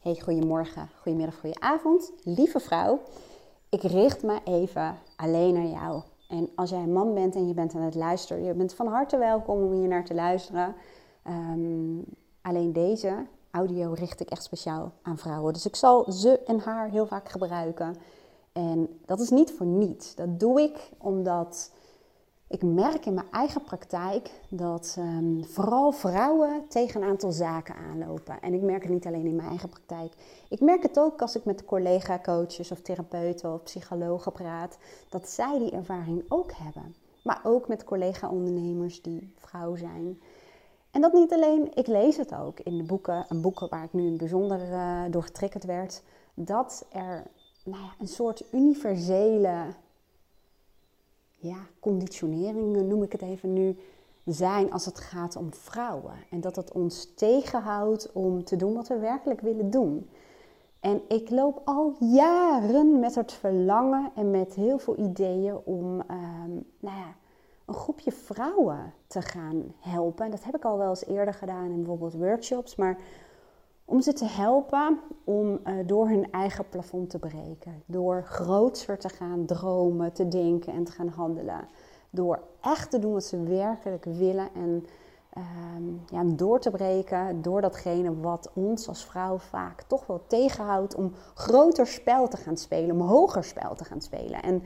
Hey, goedemorgen, goedemiddag, goedenavond. Lieve vrouw, ik richt me even alleen naar jou. En als jij een man bent en je bent aan het luisteren, je bent van harte welkom om hier naar te luisteren. Ehm, alleen deze audio richt ik echt speciaal aan vrouwen. Dus ik zal ze en haar heel vaak gebruiken. En dat is niet voor niets. Dat doe ik omdat ik merk in mijn eigen praktijk dat um, vooral vrouwen tegen een aantal zaken aanlopen. En ik merk het niet alleen in mijn eigen praktijk. Ik merk het ook als ik met collega-coaches of therapeuten of psychologen praat, dat zij die ervaring ook hebben. Maar ook met collega-ondernemers die vrouw zijn. En dat niet alleen, ik lees het ook in de boeken, een boeken waar ik nu bijzonder uh, door getriggerd werd, dat er nou ja, een soort universele ja, conditioneringen, noem ik het even nu, zijn als het gaat om vrouwen. En dat het ons tegenhoudt om te doen wat we werkelijk willen doen. En ik loop al jaren met het verlangen en met heel veel ideeën om ehm, nou ja, een groepje vrouwen te gaan helpen. En dat heb ik al wel eens eerder gedaan in bijvoorbeeld workshops. Maar om ze te helpen om uh, door hun eigen plafond te breken. Door grootser te gaan dromen, te denken en te gaan handelen. Door echt te doen wat ze werkelijk willen en uh, ja, door te breken door datgene wat ons als vrouw vaak toch wel tegenhoudt om groter spel te gaan spelen, om hoger spel te gaan spelen. En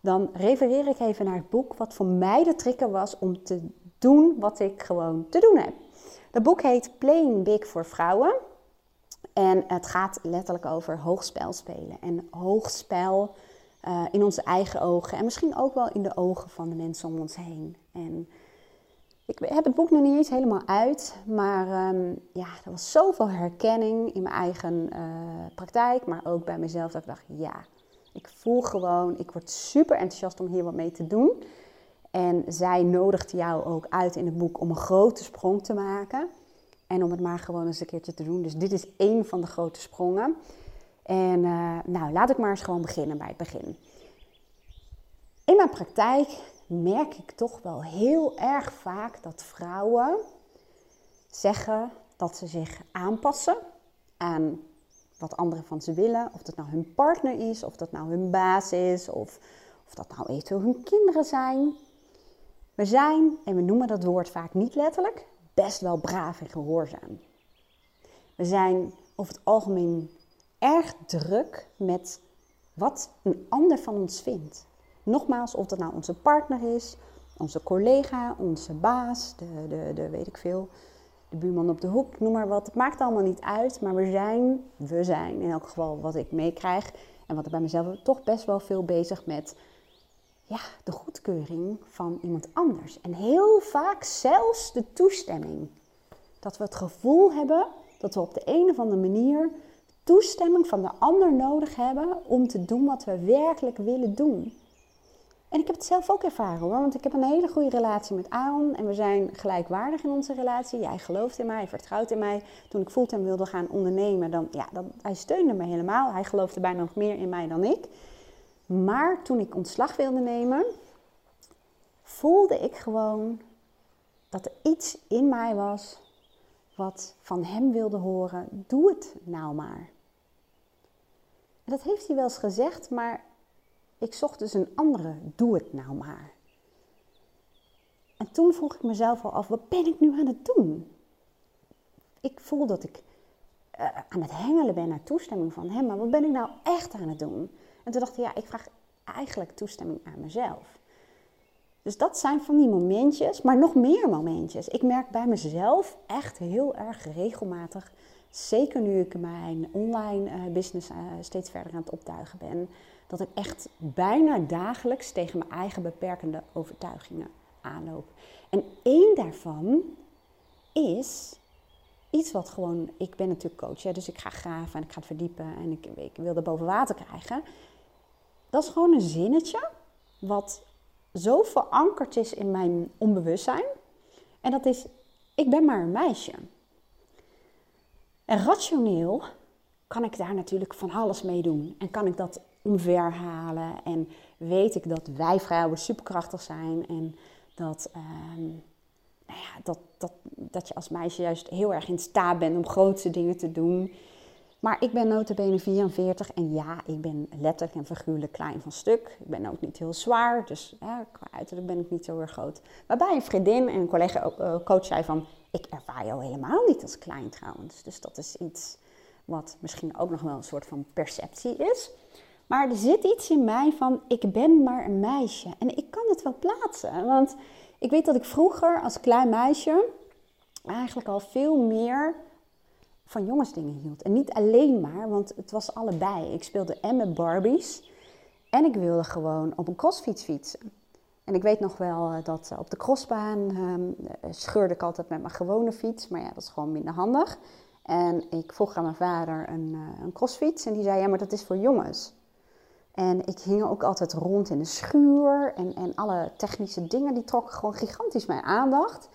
dan refereer ik even naar het boek wat voor mij de trigger was om te doen wat ik gewoon te doen heb. Dat boek heet Playing Big voor Vrouwen. En het gaat letterlijk over hoogspel spelen. En hoogspel uh, in onze eigen ogen. En misschien ook wel in de ogen van de mensen om ons heen. En ik heb het boek nog niet eens helemaal uit. Maar um, ja, er was zoveel herkenning in mijn eigen uh, praktijk. Maar ook bij mezelf dat ik dacht, ja, ik voel gewoon, ik word super enthousiast om hier wat mee te doen. En zij nodigt jou ook uit in het boek om een grote sprong te maken. En om het maar gewoon eens een keertje te doen. Dus dit is één van de grote sprongen. En uh, nou, laat ik maar eens gewoon beginnen bij het begin. In mijn praktijk merk ik toch wel heel erg vaak dat vrouwen zeggen dat ze zich aanpassen aan wat anderen van ze willen. Of dat nou hun partner is, of dat nou hun baas is, of, of dat nou eventueel hun kinderen zijn. We zijn, en we noemen dat woord vaak niet letterlijk, best wel braaf en gehoorzaam. We zijn over het algemeen erg druk met wat een ander van ons vindt. Nogmaals, of dat nou onze partner is, onze collega, onze baas, de, de, de weet ik veel, de buurman op de hoek, noem maar wat. Het maakt allemaal niet uit, maar we zijn, we zijn in elk geval wat ik meekrijg en wat ik bij mezelf toch best wel veel bezig met ja, de goedkeuring van iemand anders. En heel vaak zelfs de toestemming. Dat we het gevoel hebben dat we op de een of andere manier toestemming van de ander nodig hebben om te doen wat we werkelijk willen doen. En ik heb het zelf ook ervaren hoor, want ik heb een hele goede relatie met Aaron en we zijn gelijkwaardig in onze relatie. Jij gelooft in mij, hij vertrouwt in mij. Toen ik fulltime wilde gaan ondernemen, dan, ja, dan, hij steunde me helemaal. Hij geloofde bijna nog meer in mij dan ik. Maar toen ik ontslag wilde nemen, voelde ik gewoon dat er iets in mij was wat van hem wilde horen. Doe het nou maar. Dat heeft hij wel eens gezegd, maar ik zocht dus een andere. Doe het nou maar. En toen vroeg ik mezelf al af, wat ben ik nu aan het doen? Ik voel dat ik uh, aan het hengelen ben naar toestemming van hem, maar wat ben ik nou echt aan het doen? En toen dacht ik, ja, ik vraag eigenlijk toestemming aan mezelf. Dus dat zijn van die momentjes, maar nog meer momentjes. Ik merk bij mezelf echt heel erg regelmatig, zeker nu ik mijn online uh, business uh, steeds verder aan het optuigen ben, dat ik echt bijna dagelijks tegen mijn eigen beperkende overtuigingen aanloop. En één daarvan is iets wat gewoon, ik ben natuurlijk coach, hè, dus ik ga graven en ik ga verdiepen en ik, ik wil er boven water krijgen. Dat is gewoon een zinnetje wat zo verankerd is in mijn onbewustzijn. En dat is, ik ben maar een meisje. En rationeel kan ik daar natuurlijk van alles mee doen. En kan ik dat omverhalen. En weet ik dat wij vrouwen superkrachtig zijn. En dat, ehm, nou ja, dat, dat, dat je als meisje juist heel erg in staat bent om grootste dingen te doen. Maar ik ben notabene 44 en ja, ik ben letterlijk en figuurlijk klein van stuk. Ik ben ook niet heel zwaar, dus ja, qua uiterlijk ben ik niet zo erg groot. Waarbij een vriendin en een collega uh, coach zei van, ik ervaar jou helemaal niet als klein trouwens. Dus dat is iets wat misschien ook nog wel een soort van perceptie is. Maar er zit iets in mij van, ik ben maar een meisje. En ik kan het wel plaatsen, want ik weet dat ik vroeger als klein meisje eigenlijk al veel meer van jongensdingen hield. En niet alleen maar, want het was allebei. Ik speelde en met Barbies en ik wilde gewoon op een crossfiets fietsen. En ik weet nog wel eh, dat op de crossbaan um, scheurde ik altijd met mijn gewone fiets. Maar ja, dat is gewoon minder handig. En ik vroeg aan mijn vader een, uh, een crossfiets. En die zei, ja, maar dat is voor jongens. En ik hing ook altijd rond in de schuur. En, en alle technische dingen, die trokken gewoon gigantisch mijn aandacht.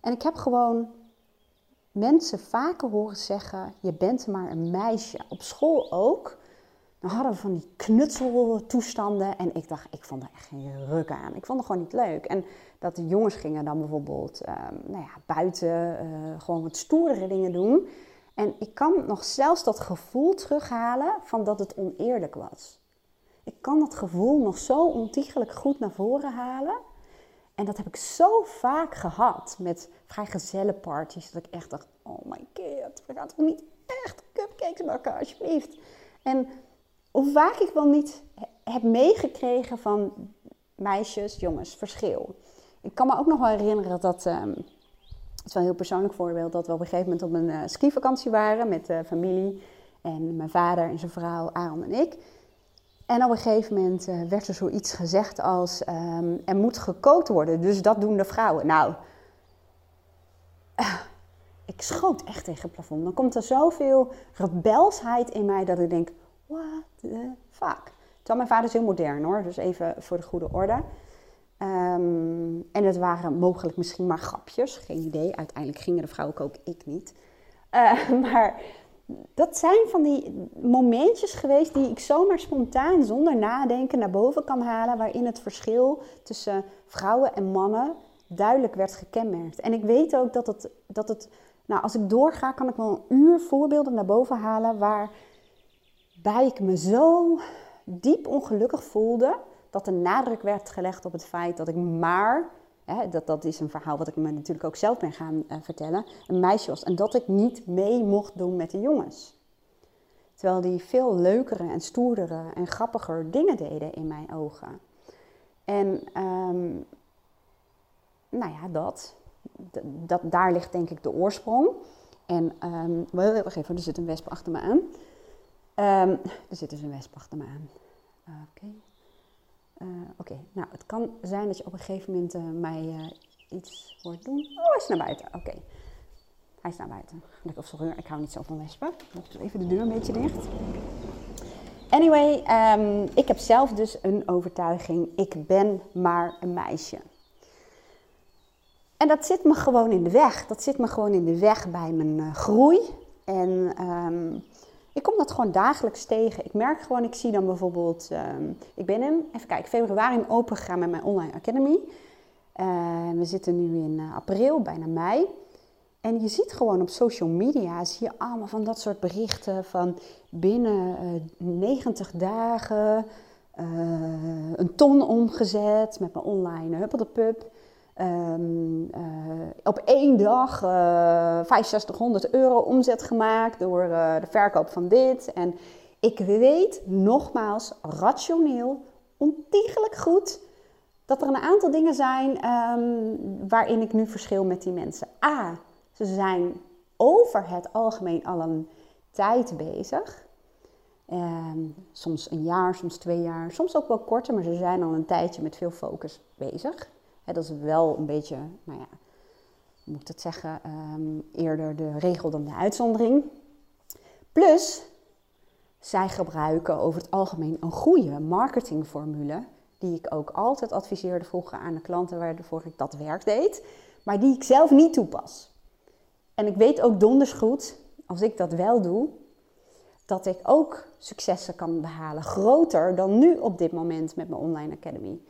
En ik heb gewoon mensen vaker horen zeggen: Je bent maar een meisje. Op school ook. Dan hadden we van die knutseltoestanden. En ik dacht, ik vond er echt geen ruk aan. Ik vond het gewoon niet leuk. En dat de jongens gingen dan bijvoorbeeld um, nou ja, buiten uh, gewoon wat stoere dingen doen. En ik kan nog zelfs dat gevoel terughalen van dat het oneerlijk was. Ik kan dat gevoel nog zo ontiegelijk goed naar voren halen. En dat heb ik zo vaak gehad met vrijgezellenparties. Dat ik echt dacht, oh my god, we gaan toch niet echt cupcakes bakken, alsjeblieft. En hoe vaak ik wel niet heb meegekregen van meisjes, jongens, verschil. Ik kan me ook nog wel herinneren dat, um, het is wel een heel persoonlijk voorbeeld, dat we op een gegeven moment op een uh, skivakantie waren met de familie. En mijn vader en zijn vrouw, Aaron en ik. En op een gegeven moment uh, werd er zoiets gezegd als: um, er moet gekookt worden, dus dat doen de vrouwen. Nou, uh, ik schoot echt tegen het plafond. Dan komt er zoveel rebelsheid in mij dat ik denk: what the fuck? Terwijl mijn vader is heel modern hoor, dus even voor de goede orde. Um, en het waren mogelijk misschien maar grapjes, geen idee. Uiteindelijk gingen de vrouwen koken, ik niet. Uh, maar dat zijn van die momentjes geweest die ik zomaar spontaan, zonder nadenken, naar boven kan halen. Waarin het verschil tussen vrouwen en mannen duidelijk werd gekenmerkt. En ik weet ook dat het, dat het nou, als ik doorga, kan ik wel een uur voorbeelden naar boven halen. Waarbij ik me zo diep ongelukkig voelde. Dat de nadruk werd gelegd op het feit dat ik maar dat, dat is een verhaal wat ik me natuurlijk ook zelf ben gaan uh, vertellen, een meisje was. En dat ik niet mee mocht doen met de jongens. Terwijl die veel leukere en stoerdere en grappiger dingen deden in mijn ogen. En um, nou ja, dat, dat. Daar ligt denk ik de oorsprong. En um, wacht even, er zit een wesp achter me aan. Um, er zit dus een wesp achter me aan. Oké. Uh, Oké, nou het kan zijn dat je op een gegeven moment uh, mij uh, iets hoort doen. Oh, hij is naar buiten. Oké. Hij is naar buiten. Lekker of sorry, ik hou niet zo van wespen. Dus even de deur een beetje dicht. Anyway, um, ik heb zelf dus een overtuiging. Ik ben maar een meisje. En dat zit me gewoon in de weg. Dat zit me gewoon in de weg bij mijn groei. En um, ik kom dat gewoon dagelijks tegen. Ik merk gewoon, ik zie dan bijvoorbeeld, um, ik ben in, even kijken, februari open gegaan met mijn online academy. Uh, we zitten nu in uh, april, bijna mei. En je ziet gewoon op social media, zie je allemaal van dat soort berichten van binnen uh, 90 dagen een ton omgezet met mijn online huppeldepup. Um, uh, op één dag uh, 6500 euro omzet gemaakt door uh, de verkoop van dit. En ik weet nogmaals rationeel, ontiegelijk goed, dat er een aantal dingen zijn um, waarin ik nu verschil met die mensen. A, ze zijn over het algemeen al een tijd bezig. Um, soms een jaar, soms twee jaar, soms ook wel korter, maar ze zijn al een tijdje met veel focus bezig dat is wel een beetje, nou ja, hoe moet ik dat zeggen, um, eerder de regel dan de uitzondering. Plus, zij gebruiken over het algemeen een goede marketingformule, die ik ook altijd adviseerde vroeger aan de klanten waarvoor ik dat werk deed, maar die ik zelf niet toepas. En ik weet ook donders goed, als ik dat wel doe, dat ik ook successen kan behalen. Groter dan nu op dit moment met mijn online academy.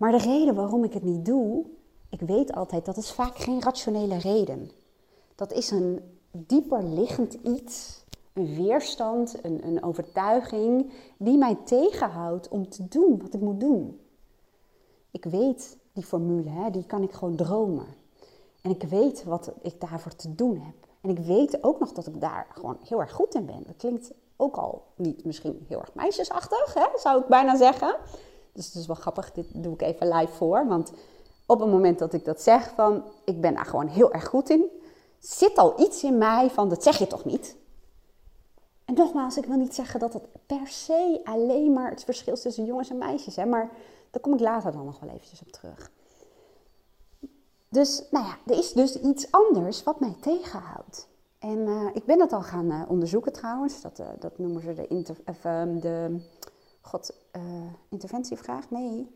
Maar de reden waarom ik het niet doe, ik weet altijd dat is vaak geen rationele reden. Dat is een dieper liggend iets een weerstand, een, een overtuiging die mij tegenhoudt om te doen wat ik moet doen. Ik weet die formule, hè, die kan ik gewoon dromen. En ik weet wat ik daarvoor te doen heb. En ik weet ook nog dat ik daar gewoon heel erg goed in ben. Dat klinkt ook al niet misschien heel erg meisjesachtig, hè, zou ik bijna zeggen. Dus het is wel grappig, dit doe ik even live voor. Want op het moment dat ik dat zeg van, ik ben daar gewoon heel erg goed in, zit al iets in mij van, dat zeg je toch niet? En nogmaals, ik wil niet zeggen dat het per se alleen maar het verschil is tussen jongens en meisjes is. Maar daar kom ik later dan nog wel eventjes op terug. Dus, nou ja, er is dus iets anders wat mij tegenhoudt. En uh, ik ben dat al gaan uh, onderzoeken trouwens. Dat, uh, dat noemen ze de, inter, ehm, de God, interventievraag. Nee,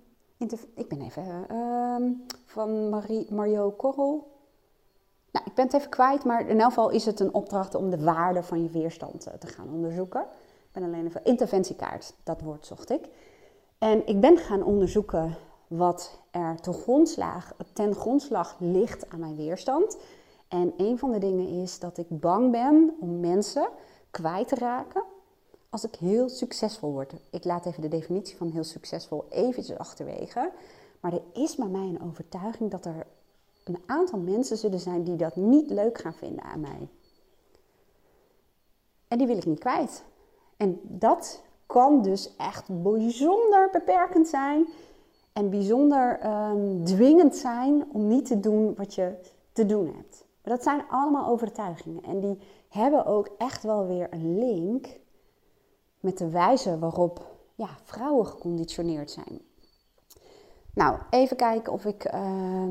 ik ben even ehm, van Marie, Mario Korrel. Nou, ik ben het even kwijt, maar in elk geval is het een opdracht om de waarde van je weerstand te gaan onderzoeken. Ik ben alleen even interventiekaart, dat woord zocht ik. En ik ben gaan onderzoeken wat er grondslag, ten grondslag ligt aan mijn weerstand. En een van de dingen is dat ik bang ben om mensen kwijt te raken als ik heel succesvol word. Ik laat even de definitie van heel succesvol eventjes achterwege. Maar er is bij mij een overtuiging dat er een aantal mensen zullen zijn die dat niet leuk gaan vinden aan mij. En die wil ik niet kwijt. En dat kan dus echt bijzonder beperkend zijn en bijzonder um, dwingend zijn om niet te doen wat je te doen hebt. Maar dat zijn allemaal overtuigingen en die hebben ook echt wel weer een link met de wijze waarop ja, vrouwen geconditioneerd zijn. Nou, even kijken of ik uh,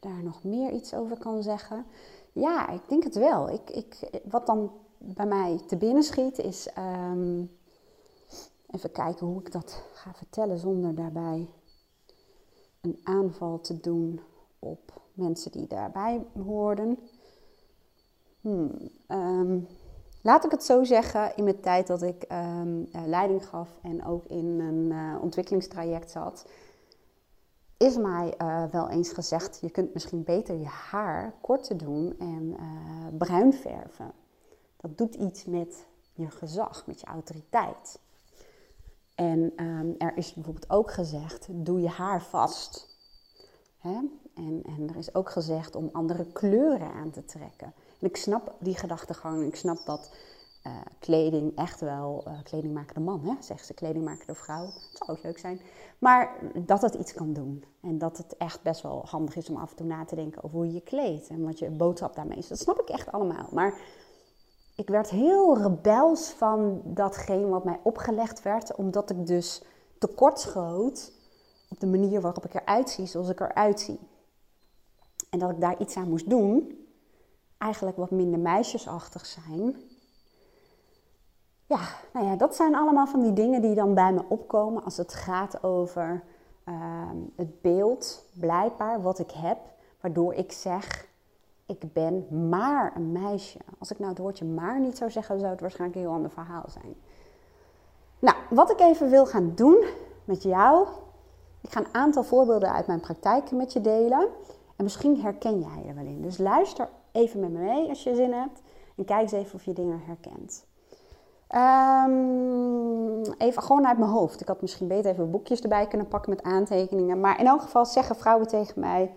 daar nog meer iets over kan zeggen. Ja, ik denk het wel. Ik, ik, wat dan bij mij te binnen schiet is. Um, even kijken hoe ik dat ga vertellen zonder daarbij een aanval te doen op mensen die daarbij hoorden. Hmm, um, laat ik het zo zeggen, in mijn tijd dat ik um, leiding gaf en ook in een uh, ontwikkelingstraject zat, is mij uh, wel eens gezegd: je kunt misschien beter je haar korter doen en bruin verven. Dat doet iets met je gezag, met je autoriteit. En um, er is bijvoorbeeld ook gezegd: doe je haar vast. Hè? En, en er is ook gezegd om andere kleuren aan te trekken. En ik snap die gedachtegang. Ik snap dat uh, kleding echt wel, uh, kleding maken de man, hè, zegt ze, kleding maken de vrouw. Dat zou ook leuk zijn. Maar dat het iets kan doen. En dat het echt best wel handig is om af en toe na te denken over hoe je je kleedt en wat je boodschap daarmee is. Dat snap ik echt allemaal. Maar ik werd heel rebels van datgene wat mij opgelegd werd, omdat ik dus tekortschoot op de manier waarop ik eruit zie zoals ik eruit zie. En dat ik daar iets aan moest doen, eigenlijk wat minder meisjesachtig zijn. Ja, nou ja, dat zijn allemaal van die dingen die dan bij me opkomen als het gaat over uh, het beeld, blijkbaar, wat ik heb, waardoor ik zeg, ik ben maar een meisje. Als ik nou het woordje maar niet zou zeggen, zou het waarschijnlijk een heel ander verhaal zijn. Nou, wat ik even wil gaan doen met jou, ik ga een aantal voorbeelden uit mijn praktijk met je delen. En misschien herken jij er wel in. Dus luister even met me mee als je zin hebt. En kijk eens even of je dingen herkent. Um, even gewoon uit mijn hoofd. Ik had misschien beter even boekjes erbij kunnen pakken met aantekeningen. Maar in elk geval zeggen vrouwen tegen mij: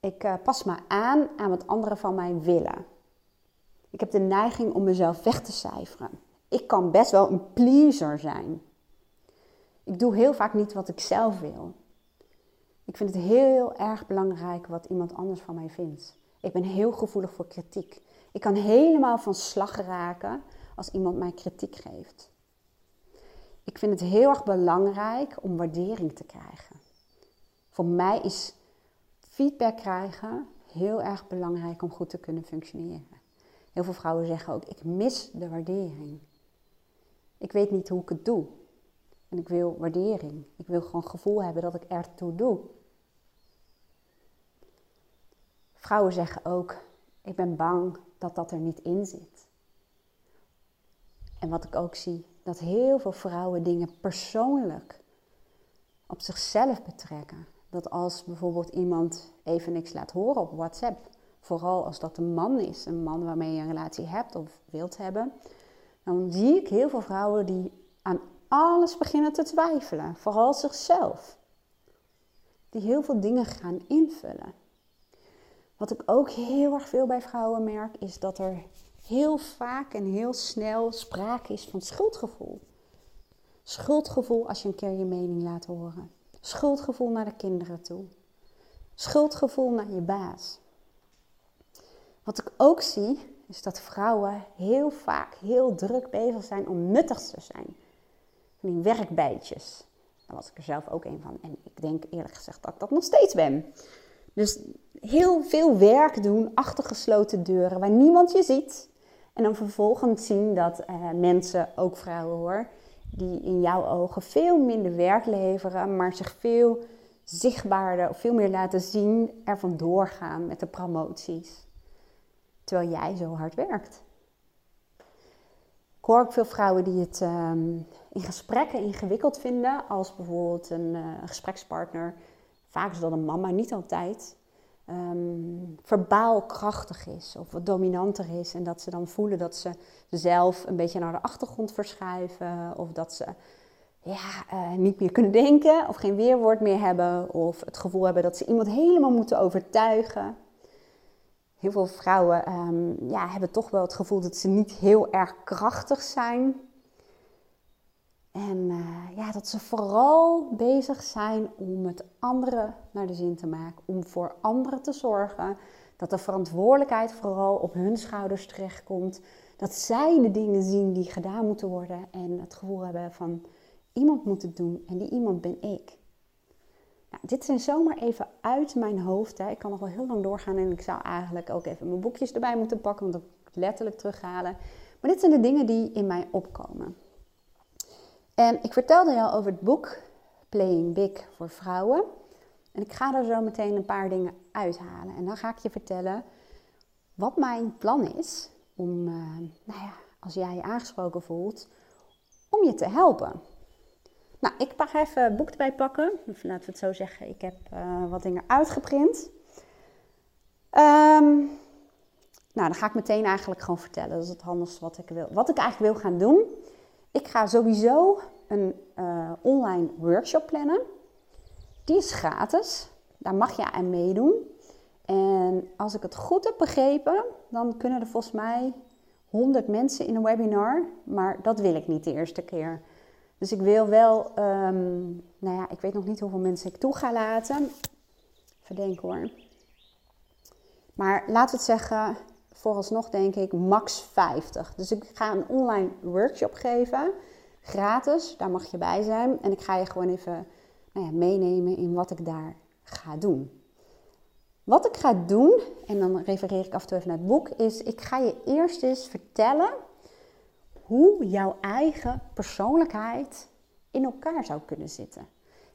Ik uh, pas me aan aan wat anderen van mij willen. Ik heb de neiging om mezelf weg te cijferen. Ik kan best wel een pleaser zijn. Ik doe heel vaak niet wat ik zelf wil. Ik vind het heel erg belangrijk wat iemand anders van mij vindt. Ik ben heel gevoelig voor kritiek. Ik kan helemaal van slag raken als iemand mij kritiek geeft. Ik vind het heel erg belangrijk om waardering te krijgen. Voor mij is feedback krijgen heel erg belangrijk om goed te kunnen functioneren. Heel veel vrouwen zeggen ook: ik mis de waardering. Ik weet niet hoe ik het doe. En ik wil waardering. Ik wil gewoon gevoel hebben dat ik ertoe doe. Vrouwen zeggen ook: ik ben bang dat dat er niet in zit. En wat ik ook zie, dat heel veel vrouwen dingen persoonlijk op zichzelf betrekken. Dat als bijvoorbeeld iemand even niks laat horen op WhatsApp, vooral als dat een man is, een man waarmee je een relatie hebt of wilt hebben, dan zie ik heel veel vrouwen die aan alles beginnen te twijfelen, vooral zichzelf. Die heel veel dingen gaan invullen. Wat ik ook heel erg veel bij vrouwen merk, is dat er heel vaak en heel snel sprake is van schuldgevoel. Schuldgevoel als je een keer je mening laat horen. Schuldgevoel naar de kinderen toe. Schuldgevoel naar je baas. Wat ik ook zie, is dat vrouwen heel vaak heel druk bezig zijn om nuttig te zijn. Van die werkbijtjes. Daar was ik er zelf ook een van. En ik denk eerlijk gezegd dat ik dat nog steeds ben. Dus heel veel werk doen achter gesloten deuren waar niemand je ziet. En dan vervolgens zien dat uh, mensen, ook vrouwen hoor, die in jouw ogen veel minder werk leveren, maar zich veel zichtbaarder of veel meer laten zien, er vandoor gaan met de promoties. Terwijl jij zo hard werkt. Ik hoor ook veel vrouwen die het um, in gesprekken ingewikkeld vinden, als bijvoorbeeld een uh, gesprekspartner, vaak is dat een mama, niet altijd, um, verbaal krachtig is of wat dominanter is. En dat ze dan voelen dat ze zelf een beetje naar de achtergrond verschuiven. Of dat ze ja, uh, niet meer kunnen denken of geen weerwoord meer hebben. Of het gevoel hebben dat ze iemand helemaal moeten overtuigen. Heel veel vrouwen um, ja, hebben toch wel het gevoel dat ze niet heel erg krachtig zijn. En uh, ja, dat ze vooral bezig zijn om het anderen naar de zin te maken. Om voor anderen te zorgen. Dat de verantwoordelijkheid vooral op hun schouders terechtkomt. Dat zij de dingen zien die gedaan moeten worden. En het gevoel hebben van iemand moet het doen en die iemand ben ik. Nou, dit zijn zomaar even uit mijn hoofd. Hè. Ik kan nog wel heel lang doorgaan en ik zou eigenlijk ook even mijn boekjes erbij moeten pakken. Want ik letterlijk terughalen. Maar dit zijn de dingen die in mij opkomen. En ik vertelde je al over het boek Playing Big voor vrouwen. En ik ga er zo meteen een paar dingen uithalen. En dan ga ik je vertellen wat mijn plan is om, uh, nou ja, als jij je aangesproken voelt, om je te helpen. Nou, ik ga even het boek erbij pakken. Of laten we het zo zeggen, ik heb uh, wat dingen uitgeprint. Um, nou, dan ga ik meteen eigenlijk gewoon vertellen. Dat is het handigste wat ik wil. Wat ik eigenlijk wil gaan doen, ik ga sowieso een uh, online workshop plannen. Die is gratis. Daar mag je aan meedoen. En als ik het goed heb begrepen, dan kunnen er volgens mij 100 mensen in een webinar. Maar dat wil ik niet de eerste keer. Dus ik wil wel, um, nou ja, ik weet nog niet hoeveel mensen ik toe ga laten. Verdenken hoor. Maar laten we het zeggen, vooralsnog denk ik max 50. Dus ik ga een online workshop geven, gratis, daar mag je bij zijn. En ik ga je gewoon even nou ja, meenemen in wat ik daar ga doen. Wat ik ga doen, en dan refereer ik af en toe even naar het boek, is ik ga je eerst eens vertellen hoe jouw eigen persoonlijkheid in elkaar zou kunnen zitten.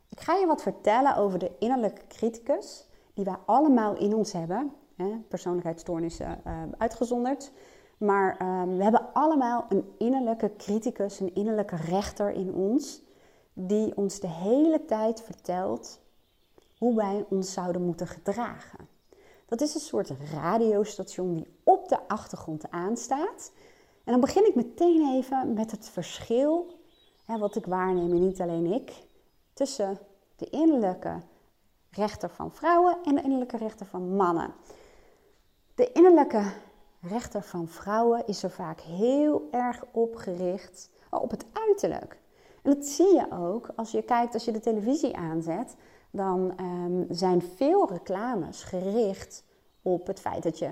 Ik ga je wat vertellen over de innerlijke criticus die wij allemaal in ons hebben hè, persoonlijkheidsstoornissen uh, uitgezonderd. Maar um, we hebben allemaal een innerlijke criticus, een innerlijke rechter in ons, die ons de hele tijd vertelt hoe wij ons zouden moeten gedragen. Dat is een soort radiostation die op de achtergrond aanstaat. En dan begin ik meteen even met het verschil, hè, wat ik waarneem, en niet alleen ik, tussen de innerlijke rechter van vrouwen en de innerlijke rechter van mannen. De innerlijke rechter van vrouwen is er vaak heel erg op gericht oh, op het uiterlijk. En dat zie je ook als je kijkt, als je de televisie aanzet, dan um, zijn veel reclames gericht op het feit dat je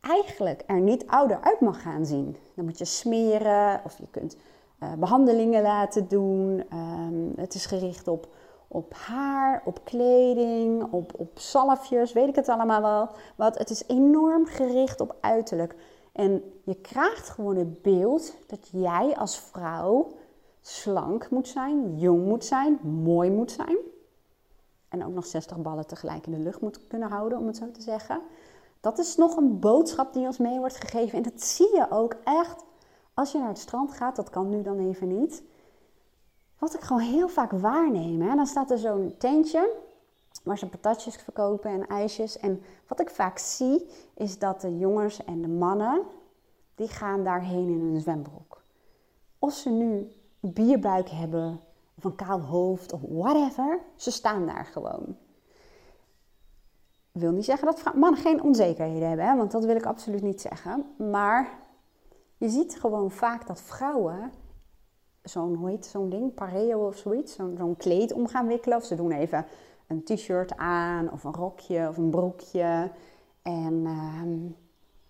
eigenlijk er niet ouder uit mag gaan zien. Dan moet je smeren of je kunt uh, behandelingen laten doen. Um, het is gericht op op haar, op kleding, op, op zalfjes, weet ik het allemaal wel. Want het is enorm gericht op uiterlijk. En je krijgt gewoon het beeld dat jij als vrouw slank moet zijn, jong moet zijn, mooi moet zijn. En ook nog 60 ballen tegelijk in de lucht moet kunnen houden, om het zo te zeggen. Dat is nog een boodschap die ons mee wordt gegeven. En dat zie je ook echt als je naar het strand gaat. Dat kan nu dan even niet wat ik gewoon heel vaak waarneem. Hè? Dan staat er zo'n tentje waar ze patatjes verkopen en ijsjes. En wat ik vaak zie is dat de jongens en de mannen die gaan daarheen in een zwembroek. Of ze nu bierbuik hebben, of een kaal hoofd, of whatever, ze staan daar gewoon. Ik wil niet zeggen dat mannen geen onzekerheden hebben, hè? want dat wil ik absoluut niet zeggen. Maar je ziet gewoon vaak dat vrouwen zo'n, hoe heet zo'n ding, pareo of zoiets, zo'n, zo'n kleed om gaan wikkelen. Of ze doen even een t-shirt aan, of een rokje, of een broekje. En ehm,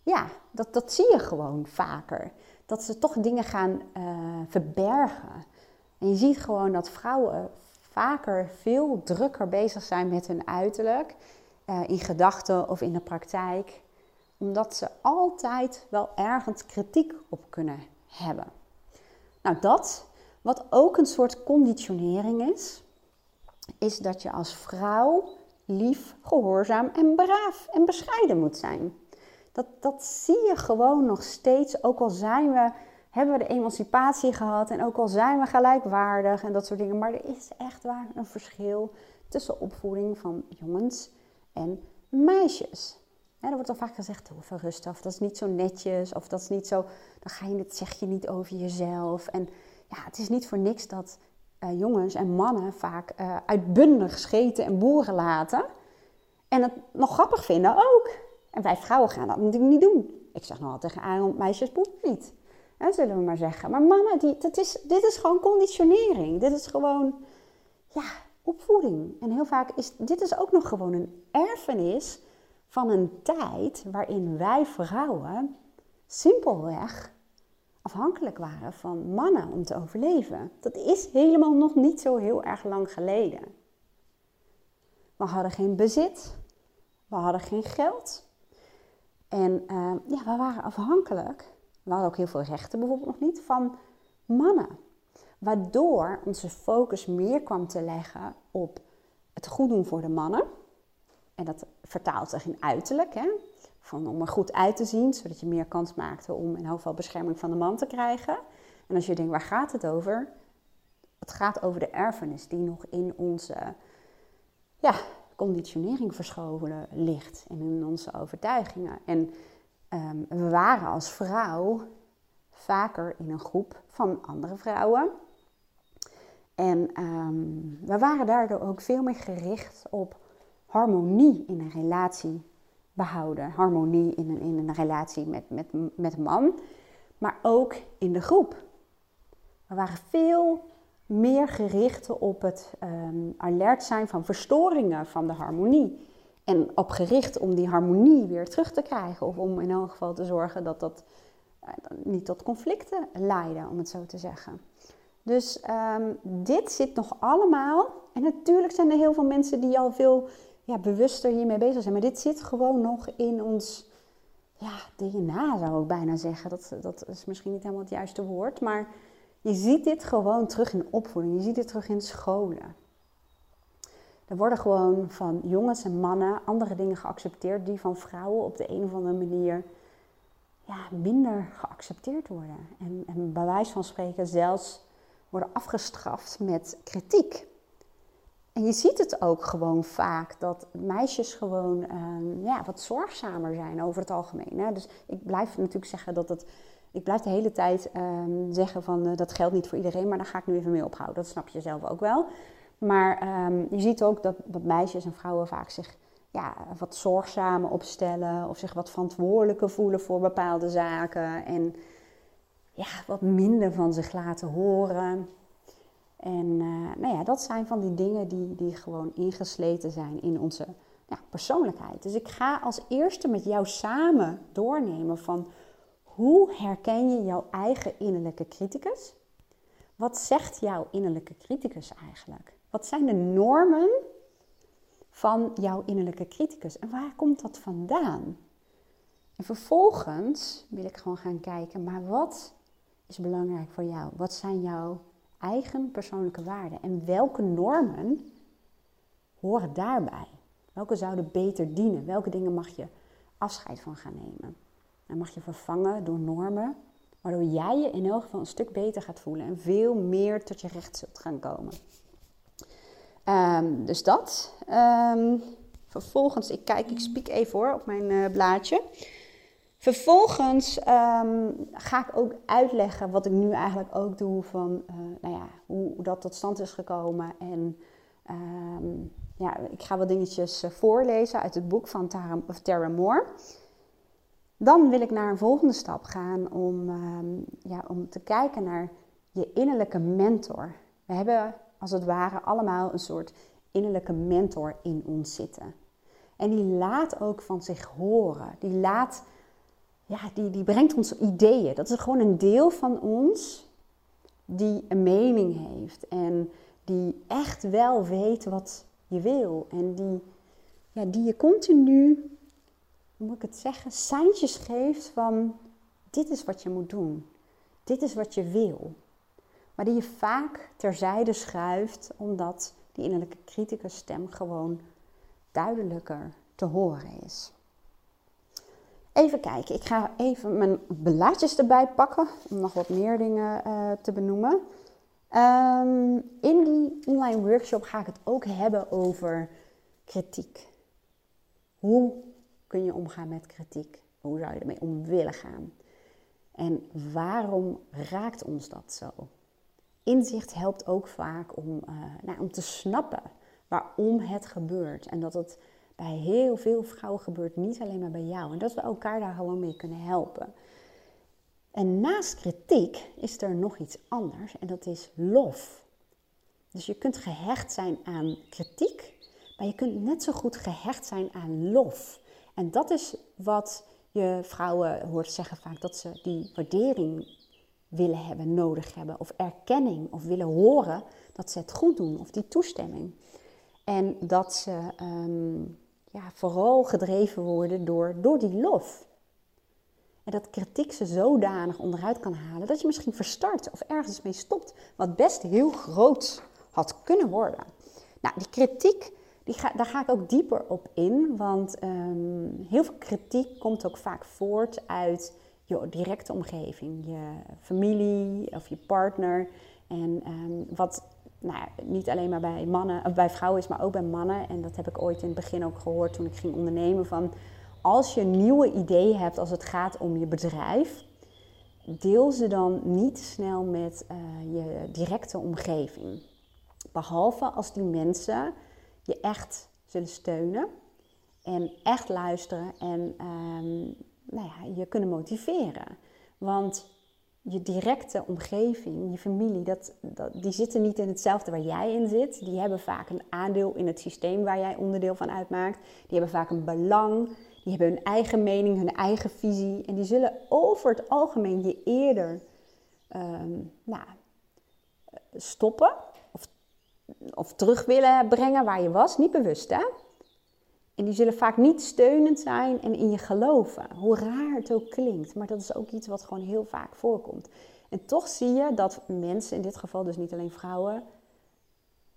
ja, dat, dat zie je gewoon vaker. Dat ze toch dingen gaan uh, verbergen. En je ziet gewoon dat vrouwen vaker veel drukker bezig zijn met hun uiterlijk. Uh, in gedachten of in de praktijk. Omdat ze altijd wel ergens kritiek op kunnen hebben. Nou, dat, wat ook een soort conditionering is, is dat je als vrouw lief, gehoorzaam en braaf en bescheiden moet zijn. Dat, dat zie je gewoon nog steeds, ook al zijn we, hebben we de emancipatie gehad en ook al zijn we gelijkwaardig en dat soort dingen. Maar er is echt waar een verschil tussen opvoeding van jongens en meisjes. Er wordt al vaak gezegd, doe even rustig, of dat is niet zo netjes, of dat is niet zo, dan ga je het, zeg je niet over jezelf. En ja, het is niet voor niks dat uh, jongens en mannen vaak uh, uitbundig scheten en boeren laten. En het nog grappig vinden ook. En wij vrouwen gaan dat natuurlijk niet doen. Ik zeg nog altijd tegen meisjes boeten niet. Hè, zullen we maar zeggen. Maar mannen, die, dat is, dit is gewoon conditionering. Dit is gewoon, ja, opvoeding. En heel vaak is dit is ook nog gewoon een erfenis van een tijd waarin wij vrouwen simpelweg afhankelijk waren van mannen om te overleven. Dat is helemaal nog niet zo heel erg lang geleden. We hadden geen bezit, we hadden geen geld. En uh, ja, we waren afhankelijk, we hadden ook heel veel rechten bijvoorbeeld nog niet, van mannen. Waardoor onze focus meer kwam te leggen op het goed doen voor de mannen. En dat vertaalt zich in uiterlijk. Hè? Van om er goed uit te zien, zodat je meer kans maakte om in geval bescherming van de man te krijgen. En als je denkt, waar gaat het over? Het gaat over de erfenis die nog in onze ja, conditionering verschoven ligt. En in onze overtuigingen. En ehm, we waren als vrouw vaker in een groep van andere vrouwen. En um, we waren daardoor ook veel meer gericht op harmonie in een relatie behouden. Harmonie in een, in een relatie met, met, met een man, maar ook in de groep. We waren veel meer gericht op het um, alert zijn van verstoringen van de harmonie. En op gericht om die harmonie weer terug te krijgen. Of om in elk geval te zorgen dat dat uh, niet tot conflicten leidde, om het zo te zeggen. Dus um, dit zit nog allemaal. En natuurlijk zijn er heel veel mensen die al veel ja, bewuster hiermee bezig zijn. Maar dit zit gewoon nog in ons ja, DNA, zou ik bijna zeggen. Dat, dat is misschien niet helemaal het juiste woord. Maar je ziet dit gewoon terug in opvoeding. Je ziet dit terug in scholen. Er worden gewoon van jongens en mannen andere dingen geaccepteerd die van vrouwen op de een of andere manier ja, minder geaccepteerd worden. En, en bij wijze van spreken zelfs worden afgestraft met kritiek. En je ziet het ook gewoon vaak dat meisjes gewoon uh, ja, wat zorgzamer zijn over het algemeen. Hè? Dus ik blijf natuurlijk zeggen dat het. Ik blijf de hele tijd um, zeggen van uh, dat geldt niet voor iedereen, maar daar ga ik nu even mee ophouden. Dat snap je zelf ook wel. Maar um, je ziet ook dat, dat meisjes en vrouwen vaak zich ja, wat zorgzamer opstellen of zich wat verantwoordelijker voelen voor bepaalde zaken. En ja, wat minder van zich laten horen. En uh, nou ja, dat zijn van die dingen die, die gewoon ingesleten zijn in onze ja, persoonlijkheid. Dus ik ga als eerste met jou samen doornemen van hoe herken je jouw eigen innerlijke criticus? Wat zegt jouw innerlijke criticus eigenlijk? Wat zijn de normen van jouw innerlijke criticus en waar komt dat vandaan? En vervolgens wil ik gewoon gaan kijken, maar wat is belangrijk voor jou? Wat zijn jouw eigen persoonlijke waarden. En welke normen horen daarbij? Welke zouden beter dienen? Welke dingen mag je afscheid van gaan nemen? En mag je vervangen door normen waardoor jij je in elk geval een stuk beter gaat voelen en veel meer tot je recht zult gaan komen. Um, dus dat. Um, vervolgens, ik kijk, ik spiek even hoor op mijn uh, blaadje. Vervolgens ehm, ga ik ook uitleggen wat ik nu eigenlijk ook doe van uh, nou ja, hoe, dat tot stand is gekomen. En ehm, ja, ik ga wat dingetjes eh, voorlezen uit het boek van Tara Moore. Dan wil ik naar een volgende stap gaan om, ehm, ja, om te kijken naar je innerlijke mentor. We hebben als het ware allemaal een soort innerlijke mentor in ons zitten. En die laat ook van zich horen. Die, laat, ja, die, die brengt ons ideeën. Dat is gewoon een deel van ons die een mening heeft. En die echt wel weet wat je wil. En die, ja, die je continu, hoe moet ik het zeggen, seintjes geeft van dit is wat je moet doen. Dit is wat je wil. Maar die je vaak terzijde schuift omdat die innerlijke criticus stem gewoon duidelijker te horen is. Even kijken, ik ga even mijn blaadjes erbij pakken om nog wat meer dingen uh, te benoemen. Um, in die online workshop ga ik het ook hebben over kritiek. Hoe kun je omgaan met kritiek? Hoe zou je ermee om willen gaan? En waarom raakt ons dat zo? Inzicht helpt ook vaak om, uh, nou, om te snappen waarom het gebeurt. En dat het bij heel veel vrouwen gebeurt, niet alleen maar bij jou. En dat we elkaar daar gewoon mee kunnen helpen. En naast kritiek is er nog iets anders en dat is lof. Dus je kunt gehecht zijn aan kritiek, maar je kunt net zo goed gehecht zijn aan lof. En dat is wat je vrouwen hoort zeggen vaak, dat ze die waardering willen hebben, nodig hebben, of erkenning, of willen horen dat ze het goed doen, of die toestemming. En dat ze ehm, ja, vooral gedreven worden door, door die lof. En dat kritiek ze zodanig onderuit kan halen dat je misschien verstart of ergens mee stopt, wat best heel groot had kunnen worden. Nou, die kritiek, die ga, daar ga ik ook dieper op in, want ehm, heel veel kritiek komt ook vaak voort uit je directe omgeving, je familie of je partner. En um, wat nou, niet alleen maar bij mannen, of bij vrouwen is, maar ook bij mannen. En dat heb ik ooit in het begin ook gehoord toen ik ging ondernemen. Van als je nieuwe ideeën hebt als het gaat om je bedrijf, deel ze dan niet snel met uh, je directe omgeving. Behalve als die mensen je echt zullen steunen en echt luisteren en um, nou ja, je kunnen motiveren. Want je directe omgeving, je familie, dat, die zitten niet in hetzelfde waar jij in zit. Die hebben vaak een aandeel in het systeem waar jij onderdeel van uitmaakt. Die hebben vaak een belang. Die hebben hun eigen mening, hun eigen visie. En die zullen over het algemeen je eerder um, nou, stoppen of, of terug willen brengen waar je was. Niet bewust, hè? En die zullen vaak niet steunend zijn en in je geloven. Hoe raar het ook klinkt, maar dat is ook iets wat gewoon heel vaak voorkomt. En toch zie je dat mensen, in dit geval dus niet alleen vrouwen,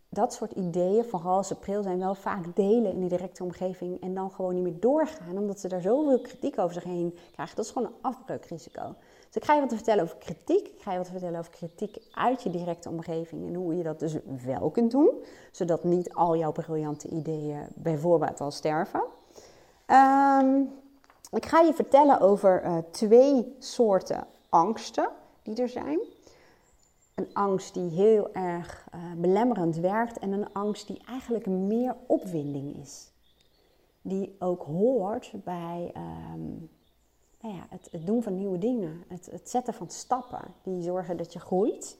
dat soort ideeën, vooral als ze pril zijn, wel vaak delen in de directe omgeving en dan gewoon niet meer doorgaan, omdat ze daar zoveel kritiek over zich heen krijgen. Dat is gewoon een afbreukrisico. Dus ik ga je wat vertellen over kritiek. Ik ga je wat vertellen over kritiek uit je directe omgeving en hoe je dat dus wel kunt doen, zodat niet al jouw briljante ideeën bijvoorbeeld al sterven. Um, ik ga je vertellen over uh, twee soorten angsten die er zijn. Een angst die heel erg uh, belemmerend werkt en een angst die eigenlijk meer opwinding is. Die ook hoort bij um, nou ja, het, het, doen van nieuwe dingen, het, het, zetten van stappen die zorgen dat je groeit.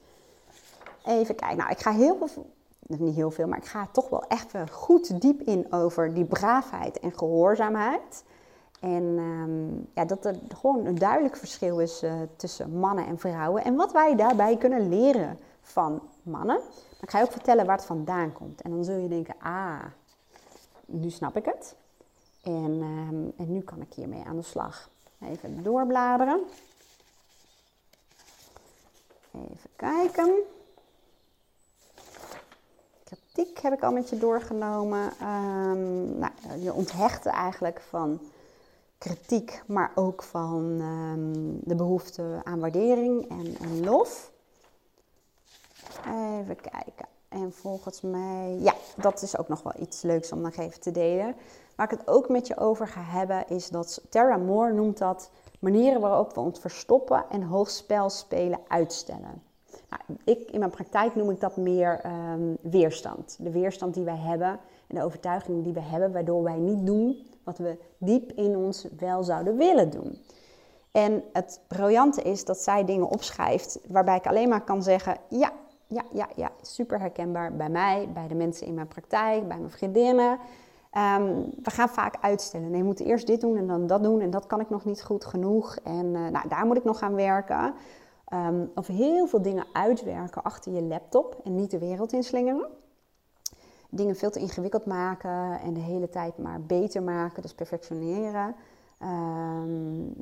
Even kijken, nou ik ga heel veel, niet heel veel, maar ik ga toch wel echt goed diep in over die braafheid en gehoorzaamheid. En um, ja, dat er gewoon een duidelijk verschil is uh, tussen mannen en vrouwen. En wat wij daarbij kunnen leren van mannen. Dan ga je ook vertellen waar het vandaan komt. En dan zul je denken, ah, nu snap ik het. En, um, en nu kan ik hiermee aan de slag. Even doorbladeren. Even kijken. Kritiek heb ik al met je doorgenomen. Um, nou, je onthechten eigenlijk van kritiek, maar ook van um, de behoefte aan waardering en, en, lof. Even kijken. En volgens mij, ja, dat is ook nog wel iets leuks om nog even te delen. Waar ik het ook met je over ga hebben, is dat Tara Moore noemt dat Manieren waarop we ons verstoppen en hoogspel spelen uitstellen. Nou, ik, in mijn praktijk noem ik dat meer um, weerstand. De weerstand die wij hebben en de overtuiging die we hebben, waardoor wij niet doen wat we diep in ons wel zouden willen doen. En het briljante is dat zij dingen opschrijft waarbij ik alleen maar kan zeggen: ja, ja, ja, ja, super herkenbaar bij mij, bij de mensen in mijn praktijk, bij mijn vriendinnen. Ehm, we gaan vaak uitstellen. Nee, we moeten eerst dit doen en dan dat doen en dat kan ik nog niet goed genoeg. En uh, nou, daar moet ik nog gaan werken. Um, of heel veel dingen uitwerken achter je laptop en niet de wereld inslingeren. Dingen veel te ingewikkeld maken en de hele tijd maar beter maken, dus perfectioneren. Um,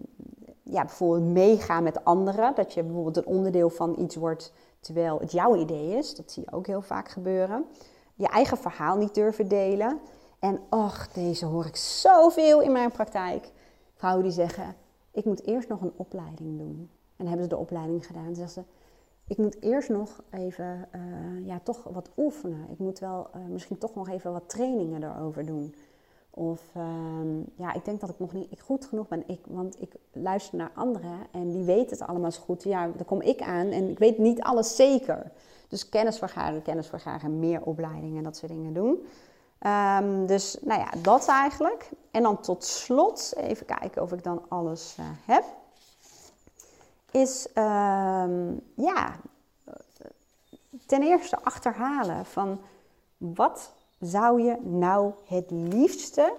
ja, bijvoorbeeld meegaan met anderen. Dat je bijvoorbeeld een onderdeel van iets wordt terwijl het jouw idee is. Dat zie je ook heel vaak gebeuren. Je eigen verhaal niet durven delen. En och, deze hoor ik zoveel in mijn praktijk. Vrouwen die zeggen, ik moet eerst nog een opleiding doen. En hebben ze de opleiding gedaan. Zeggen ze, ik moet eerst nog even, uh, ja, toch wat oefenen. Ik moet wel uh, misschien toch nog even wat trainingen erover doen. Of uh, ja, ik denk dat ik nog niet goed genoeg ben. Ik, want ik luister naar anderen en die weten het allemaal zo goed. Ja, dan kom ik aan en ik weet niet alles zeker. Dus kennis vergaren, kennis vergaren, meer opleidingen en dat soort dingen doen. Um, dus nou ja, dat eigenlijk. En dan tot slot, even kijken of ik dan alles uh, heb. Is um, ja, ten eerste achterhalen van wat zou je nou het liefste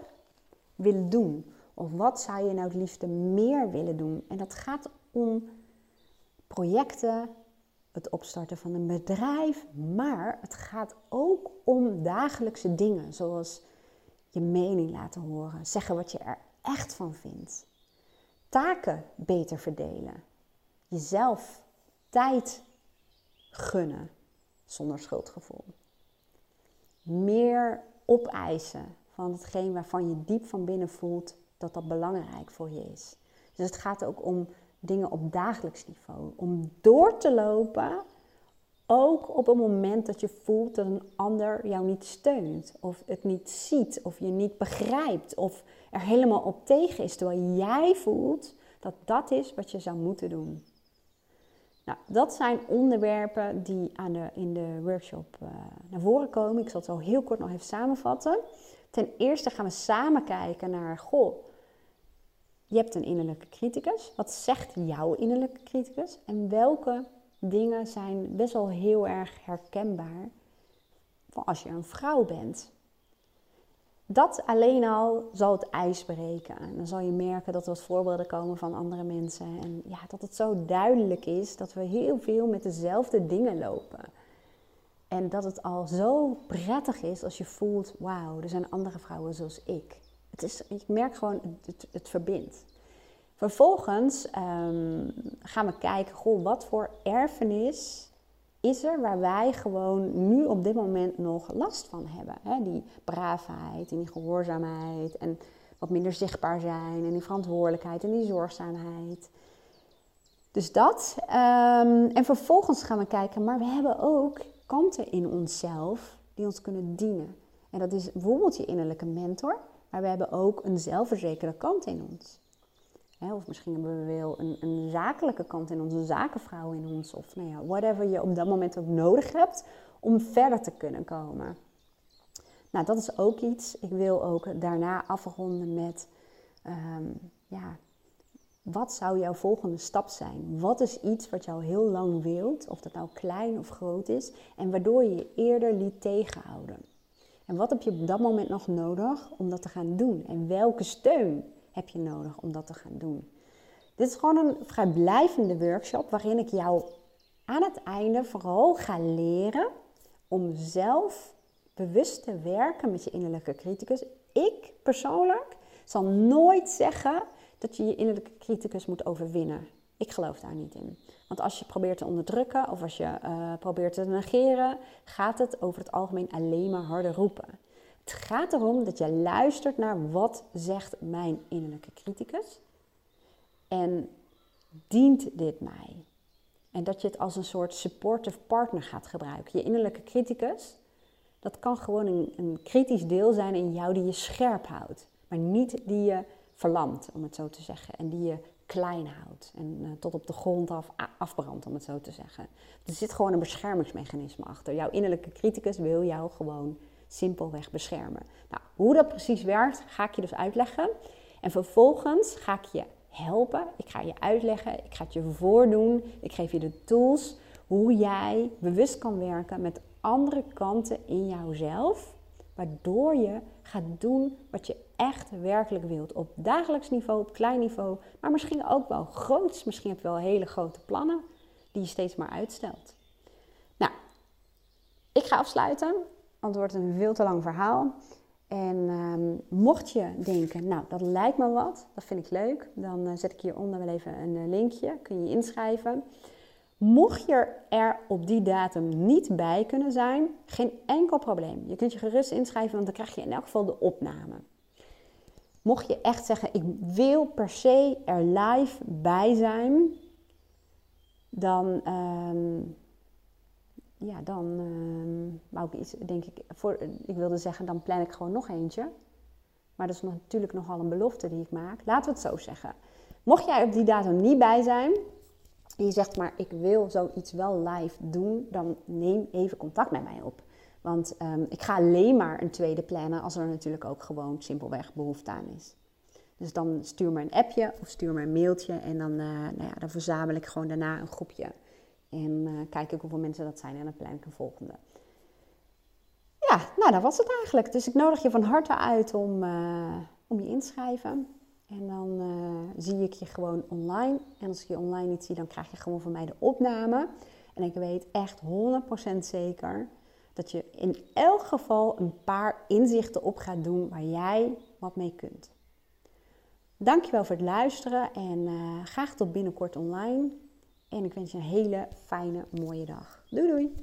willen doen? Of wat zou je nou het liefste meer willen doen? En dat gaat om projecten, het opstarten van een bedrijf, maar het gaat ook om dagelijkse dingen, zoals je mening laten horen, zeggen wat je er echt van vindt, taken beter verdelen, jezelf tijd gunnen zonder schuldgevoel meer opeisen van hetgeen waarvan je diep van binnen voelt dat dat belangrijk voor je is. Dus het gaat ook om dingen op dagelijks niveau. Om door te lopen, ook op het moment dat je voelt dat een ander jou niet steunt, of het niet ziet, of je niet begrijpt, of er helemaal op tegen is, terwijl jij voelt dat dat is wat je zou moeten doen. Nou, dat zijn onderwerpen die aan de, in de workshop uh, naar voren komen. Ik zal het al heel kort nog even samenvatten. Ten eerste gaan we samen kijken naar, goh, je hebt een innerlijke criticus. Wat zegt jouw innerlijke criticus? En welke dingen zijn best wel heel erg herkenbaar voor als je een vrouw bent? dat alleen al zal het ijs breken. En dan zal je merken dat er wat voorbeelden komen van andere mensen. En ja, dat het zo duidelijk is dat we heel veel met dezelfde dingen lopen. En dat het al zo prettig is als je voelt, wauw, er zijn andere vrouwen zoals ik. Het is, ik merk gewoon, het, het verbindt. Vervolgens um, gaan we kijken, goh, wat voor erfenis is er waar wij gewoon nu op dit moment nog last van hebben. Hè? Die braafheid en die gehoorzaamheid en wat minder zichtbaar zijn en die verantwoordelijkheid en die zorgzaamheid. Dus dat. Um, en vervolgens gaan we kijken, maar we hebben ook kanten in onszelf die ons kunnen dienen. En dat is bijvoorbeeld je innerlijke mentor, maar we hebben ook een zelfverzekerde kant in ons of misschien hebben we wel een, een, zakelijke kant in ons, een zakenvrouw in ons. Of nou ja, whatever je op dat moment ook nodig hebt om verder te kunnen komen. Nou, dat is ook iets. Ik wil ook daarna afronden met, ehm, ja, wat zou jouw volgende stap zijn? Wat is iets wat jou heel lang wilt, of dat nou klein of groot is, en waardoor je je eerder liet tegenhouden? En wat heb je op dat moment nog nodig om dat te gaan doen? En welke steun heb je nodig om dat te gaan doen. Dit is gewoon een vrijblijvende workshop waarin ik jou aan het einde vooral ga leren om zelf bewust te werken met je innerlijke criticus. Ik persoonlijk zal nooit zeggen dat je je innerlijke criticus moet overwinnen. Ik geloof daar niet in. Want als je probeert te onderdrukken of als je uh, probeert te negeren, gaat het over het algemeen alleen maar harder roepen. Het gaat erom dat je luistert naar wat zegt mijn innerlijke criticus. En dient dit mij? En dat je het als een soort supportive partner gaat gebruiken. Je innerlijke criticus, dat kan gewoon een, een kritisch deel zijn in jou die je scherp houdt. Maar niet die je verlamt, om het zo te zeggen. En die je klein houdt. En eh, tot op de grond af afbrandt, om het zo te zeggen. Er zit gewoon een beschermingsmechanisme achter. Jouw innerlijke criticus wil jou gewoon simpelweg beschermen. Nou, hoe dat precies werkt, ga ik je dus uitleggen. En vervolgens ga ik je helpen. Ik ga je uitleggen. Ik ga het je voordoen. Ik geef je de tools hoe jij bewust kan werken met andere kanten in jouzelf. Waardoor je gaat doen wat je echt werkelijk wilt. Op dagelijks niveau, op klein niveau, maar misschien ook wel groots. Misschien heb je wel hele grote plannen die je steeds maar uitstelt. Nou, ik ga afsluiten, want het wordt een veel te lang verhaal. En ehm, mocht je denken, nou dat lijkt me wat, dat vind ik leuk, dan uh, zet ik hieronder wel even een uh, linkje, kun je inschrijven. Mocht je er op die datum niet bij kunnen zijn, geen enkel probleem. Je kunt je gerust inschrijven, want dan krijg je in elk geval de opname. Mocht je echt zeggen, ik wil per se er live bij zijn, dan, uh, ja, dan uh, wou ik iets, denk ik, voor, ik wilde zeggen, dan plan ik gewoon nog eentje. Maar dat is natuurlijk nogal een belofte die ik maak. Laten we het zo zeggen. Mocht jij op die datum niet bij zijn, en je zegt maar, ik wil zoiets wel live doen, dan neem even contact met mij op. Want um, ik ga alleen maar een tweede plannen als er natuurlijk ook gewoon simpelweg behoefte aan is. Dus dan stuur me een appje of stuur me een mailtje en dan, uh, nou ja, dan verzamel ik gewoon daarna een groepje. En uh, kijk ik hoeveel mensen dat zijn en dan plan ik een volgende. Ja, nou dat was het eigenlijk. Dus ik nodig je van harte uit om, uh, om je inschrijven. En dan zie ik je gewoon online. En als ik je online niet zie, dan krijg je gewoon van mij de opname. En ik weet echt 100% zeker dat je in elk geval een paar inzichten op gaat doen waar jij wat mee kunt. Dankjewel voor het luisteren en uh, graag tot binnenkort online. En ik wens je een hele fijne, mooie dag. Doei doei!